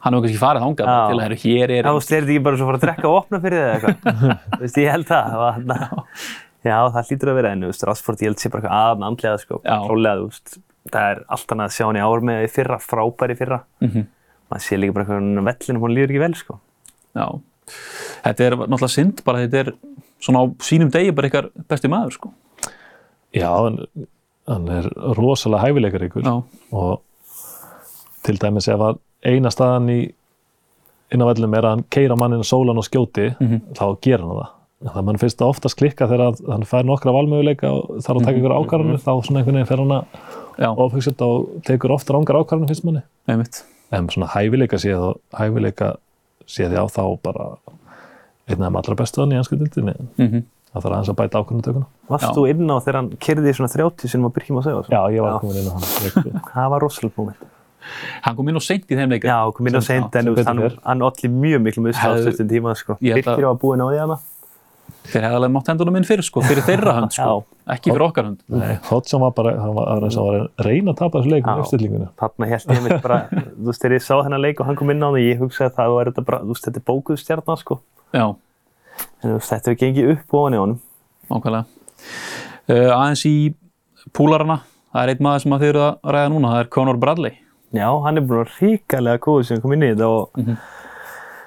hann hefur kannski farið bara til að hér er Já, þú er þetta ekki bara svo að fara að drekka og opna fyrir þig eða eitthvað? Þú veist, ég held það. Já, það hlýtur að vera en, þú veist, Rashford, ég held sé bara eitthvað aðan andlega, sko, klálega, þú veist. Það er allt annað að sjá hann í ár með í fyrra, frábær í fyrra. Mhm. Maður sé líka bara eitthvað vellinum, hún líður ekki vel, sko. Já, þetta er náttúrulega synd bara þetta er svona á sínum degi bara ykkar besti maður sko. Já, hann, hann er rosalega hæfileikar ykkur Já, og til dæmis ef að eina staðan í inn á vellum er að hann keira mannin sólan og skjóti, Mhm. þá gera hann það það mann finnst það oftast klikka þegar að hann fær nokkra valmöguleika og þarf að taka ykkur ákvarðanir þá svona einhvern veginn fer hann að já, ofhugsað og tekur ofta rángar ákvarðanir finnst manni. Einmitt. En svona hæfileika séð og hæfileika séð já þá bara einn af þeim allra bestu hann í ansku dildinni mm það þarf aðeins að bæta ákvarðanatökuna Varst þú inn á þegar hann kerði svona 30 sem að byrjum að segja Já, ég var komin inn á hann. Það var rosalega moment. Hann kom inn og seint í þeim leika Já, kom inn á seint en hann, olli mjög miklu mjög stafstöðum tíma, sko. Að- Birkir var búinn á því hana. Þeir hefði alveg mátt hendunum inn fyrir sko, fyrir þeirra hönd sko, ekki fyrir okkar hönd. Nei, Hodgson var bara, hann var, hann var eins og var að reyna að tapa þessu leik Já. um uppstillingunni Þarna held ég mitt bara, þú veist, þegar ég sá þennan leik og hann kom inn á það, ég hugsaði að það var þetta bara, þú veist, þetta er bókuð stjarnar, sko. Já, En þú veist, þetta hefur gengið upp ofan í honum. ákvæmlega uh, Aðeins í púlarana það er einn maður sem að þið eru að ræða núna það er Conor Bradley. Já, hann er búin að ríkalega góður sem kom inn í þetta og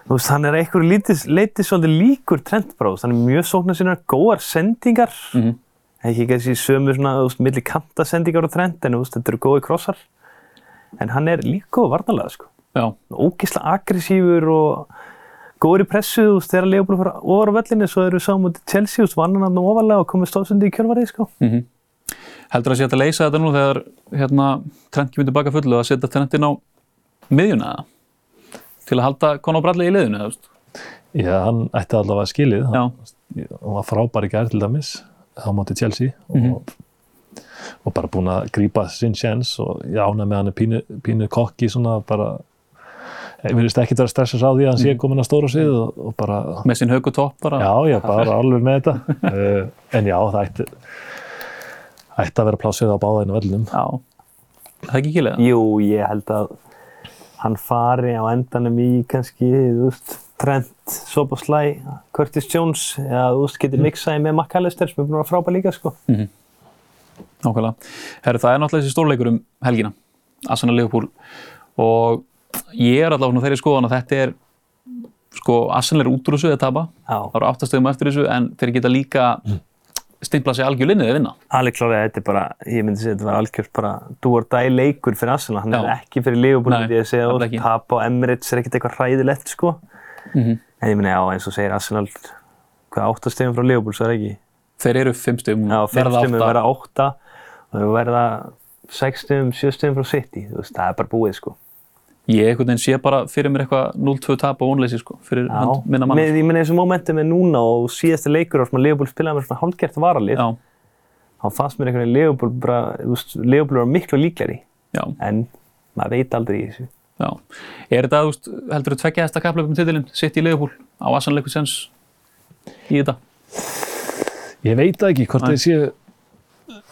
þú veist, hann er lítið, leitið svolítið líkur trendbráðs. Hann er mjög sóknar sinna, góðar sendingar. Mhm. Ekki kannski sömu svona, þú veist, milli kanta sendingar og trend, en þú veist, þetta eru góði krossar. En hann er líka góð varnalega, sko. Já, Ógislega aggressífur og góður í pressu, þú veist, þegar Leopold fór ofar á vellinni, svo eru sá mútið Chelsea, þú veist, vann hann hann ofalega og komið stóðsundi í kjölvarið, sko. Heldur að sé að leysa þetta nú þegar hérna, Trent kemur tilbaka fullu að setja Trent inn á miðjuna eða? Til að halda Conor Bradley í liðinu, eða, þú veist? Já, hann ætti allavega skilið. Já. Hann, var frábær í gær til dæmis á móti Chelsea og, og bara búinn að grípa sinn sjens og ég ánæg með hann er pínu, pínu kokki svona bara ég verðist ekki vera stressast á því að hann sé komin að stóra sig og, og bara Með sinn högu topp bara. Já, er bara alveg með þetta. Uh, en já, það ætti, ætti að vera plásið á báðaðinu vellum. Já. Það er ekki ekki leiða? Jú, ég held að hann fari á endanum í kannski, þú veist, Trent, Soboslai, Curtis Jones, eða þú veist, getur mixaði með McAllister sem er búin að vera frábær líka, sko. Nákvæmlega. Herru, það er náttúrulega þessi stórleikur um helgina, Arsenal Liverpool. Og ég er allavega þeirri skoðan að þetta er sko, Arsenal er út úr þessu að tapa. Það eru áttastöðum eftir þessu en þeir geta líka stimpla sig algjörlinni að vinna Alveg klárlega, þetta er bara, ég myndi segja, þetta var algjört bara or die leikur fyrir Arsenal, hann Já. er ekki fyrir Liverpool, myndi ég segja, og tap á Emirates er ekkert eitthvað hræðilegt, sko. Mhm. En ég myndi, já, eins og segir Arsenal, hvað áttastegum frá Liverpool, svo er ekki. þeir eru fimm stöðum Já, fimm stegum verða átta og þau verða sex stegum, sjö stegum frá City, þú veist, það er bara búið, sko. Ég einhvern veginn sé bara fyrir mér eitthvað 0-2 tap og vonleysi sko, fyrir Já, hönd minna mann með, ég meina eins og momentum er núna og síðasti leikur og sem að Leopold spilaði með svona hálfgert varalið, já, þá fannst mér einhvern veginn Leopold bara, þú veist, Leopold var miklu líkleri, já, en maður veit aldrei í þessu. já. Er þetta, þú veist, heldur þú tveggja þesta kaplöfum titilinn sitt í Liverpool á eitthvað sens í þetta? Ég veit það ekki hvort Nei. þeir séu,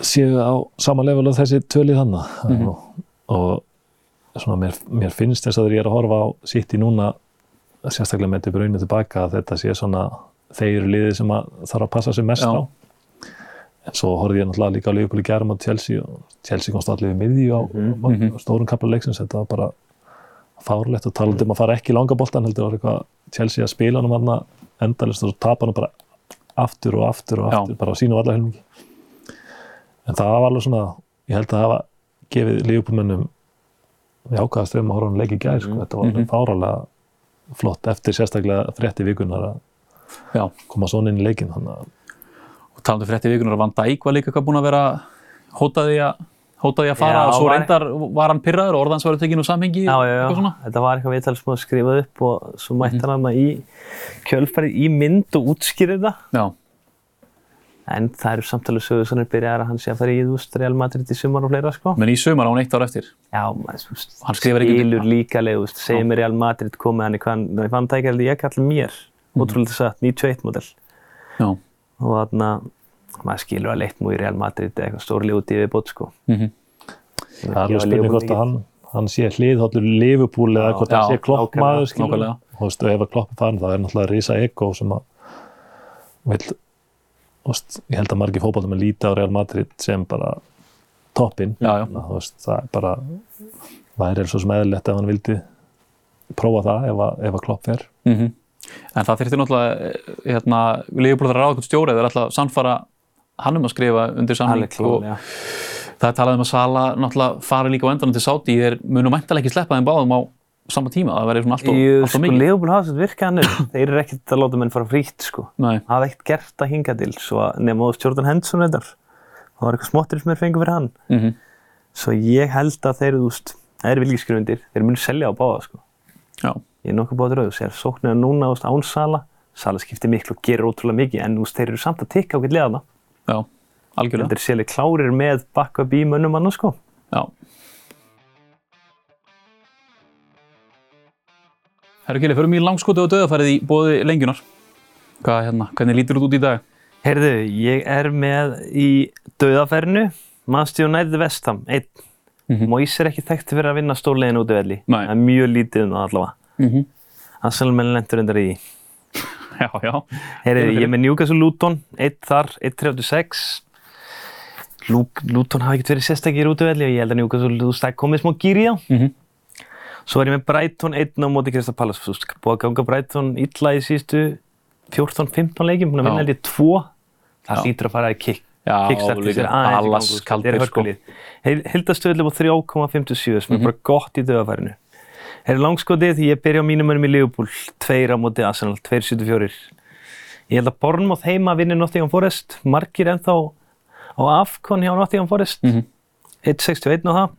séu á sama level og þessi tvölið þannig og, og svona mér, mér finnst þess að þegar ég er að horfa á sitt í núna sérstaklega með þetta brauninu tilbaka að þetta sé svona þeir liðið sem að þarf að passa sig mest Já. á en svo horfði ég náttúrulega líka á Liverpool í gærum á Chelsea og Chelsea komst allir við miðju á Mhm. stórum kapla leiksins þetta var bara fárlegt og talandi um að fara ekki í langa boltan heldur var eitthvað Chelsea að spila hann var endalist og tapa hann bara aftur og aftur og Já. aftur bara á sínu vallar helmingi en það var alveg svona ég held að hafa gefið Liverpoolmönnum jákvæða strömm að horfa hann leik í gær sko. þetta var alveg fáralega flott eftir sérstaklega frétti vikunar að já, koma svona inn í leikin þannig að og talandi frétti vikunar að Van Dijk var líka búin að vera hótaði að hótaði að fara Já, og svo var- reyndar var hann pyrraður og orðans var tekinn úr samhengi Já, já, eitthvað já, svona. Þetta var eitthvað viðtal sem að skrifa upp og svo mætti hann hana í kjölfarið í mynd og útskýrið það. já, En það eru samtalið sögur svona byrjar að hann sé að fara í þú veist Real Madrid í sumar og fleira sko. menn í sumar á hann eitt ár eftir Já, þú Hann ekki skilur líka leið, þú segir mér Real Madrid komið hann í hvað, hann fann það ekki held ég kallar mér, ótrúlega satt, 91 model. já, Og þarna, maður skilur að leitt múi Real Madrid eða eitthvað stórli út í viðbót sko. mhm það er alveg spurning hvort að hann, hann sé hliðhóllur Liverpool eða hvort hann sé kloppmaður skilur nákvæmlega. og veist, ef að klopp er farin það er náttúrulega risa ego sem að ég held að margir fótballum að líta á Real Madrid sem bara toppinn Já, já. Það er bara væri svo sem eðlilegt ef hann vildi prófa það ef að, ef að klopp fer Mhm. En það þurfti náttúrulega, eh, hérna, þarf að ráða eitthvað stjóri, þeir ætla að sannfara hann um að skrifa undir klárlega. og það er talað um að Sala náttúrulega fari líka á endanum til Sáti, þeir munum mæntalega ekki sleppa þeim báðum á sama tíma, það verður svona allt og, sko, mikið. Leopold hafa svo virkað hann upp. Þeir eru ekkert að láta menn fara frítt, sko. Nei, hafa ekkert gert að hinga til svo að nema á Jordan Henderson reyndar. Það var eitthvað smottir sem er fengið fyrir hann. Mhm, svo ég held að þeir þú veist, það eru viljískrundir, þeir munu selja á báða sko. já, ég er nokkuð báða drauð, sér sóknir núna þú veist, án Sala, Sala skiptir miklu og gerir ótrúlega mikið, en þú veist, þeir Herru Kili, förum í langskoti og döðafærið í bóði lengjunar. Hvað, hérna, hvernig lítur þú út í dag? Heyrðu, ég er með í döðafernu Manchester United Vestham, einn Mhm. Moise er ekki þekkt fyrir að vinna stórlegin út í velli Nei. það er mjög lítið um það allavega Mm -hmm. Arsenal menn lendur endar í Já, já, Heyrðu, ég er með Newcastle Luton, 1 þar, 1.36. Luke- Luton hafa ekkert verið sérstakir út af velli og ég held að Newcastle, það er komið smá gýri á. Mhm. Svo er ég með Brighton 1 á móti Krista Pallas, búið að ganga Brighton illa í síðustu 14-15 leikjum, búin að vinna held ég 2. Það hlýtur að fara í kick. Já, Kickstarti líka þetta er sko. Hildastöðlega á 3,57 sem er bara gott í döðafærinu. Hér er langskotið ég byrja á mínum önum í Liverpool, tveir á móti Arsenal, 2.74. Ég held að Bournemouth heima vinni Nottingham Forest, margir ennþá á Afcon hjá Nottingham Forest, Mhm. 1.61 á það.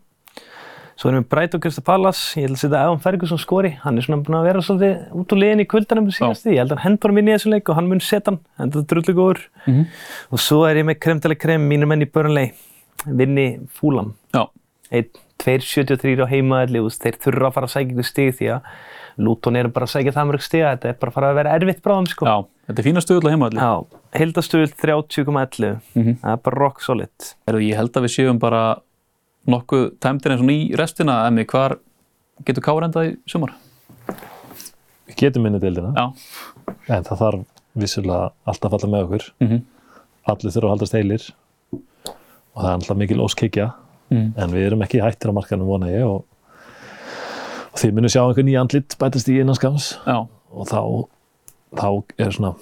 Svo erum við Brighton Crystal Palace, ég held að setja Evan Ferguson skori, hann er svona búin að vera svolítið út úr liðin í kvöldanum síðast ég held að hann hend bara minni í þessum leik og hann mun setja hann, það er drullu góður. Mhm. Og svo er ég með kremtaleg krem, mínir menn í Burnley, vinni Fúlam Já, 1-2-73 á heimaðalli og þeir þurfa að fara að sækja ykkur stig því að Luton eru bara að sækja það mörg stig þetta er bara að fara að vera erfitt bráðum sko. já, þetta er fína stöðull á heimaðalli. Já, heildastuðul 30,11 Mhm. það er bara rock solid Erðu, ég held að við séum bara nokkuð tæmdir eins og í restina, Emmi, hvar getur Káur endað í sumar? Við getum minni deildina, Já, en það þarf vissulega alltaf að falla með okkur. Mhm. Allir þurfa að haldast heilir og það er alltaf mikil óskikja, Mhm. en við erum ekki hættir á markanum vona ég og, og þið munum sjá einhver nýja andlit bætast í innanskams já, og þá, þá er svona,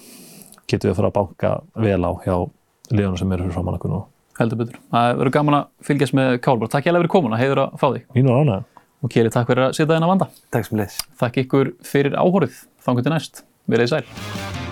getum við að fara að banka vel á hjá liðunum sem eru fyrir framann okkur nú. Heldur betur. Það verður gaman að fylgjast með. Bara takk hérlega fyrir komuna, heiður að fá þig. Mínu ánægum. Og Keli, takk fyrir að setja þennan vanda. Takk sem leys Takk ykkur fyrir áhorið. Þannig til næst. Verið sæl.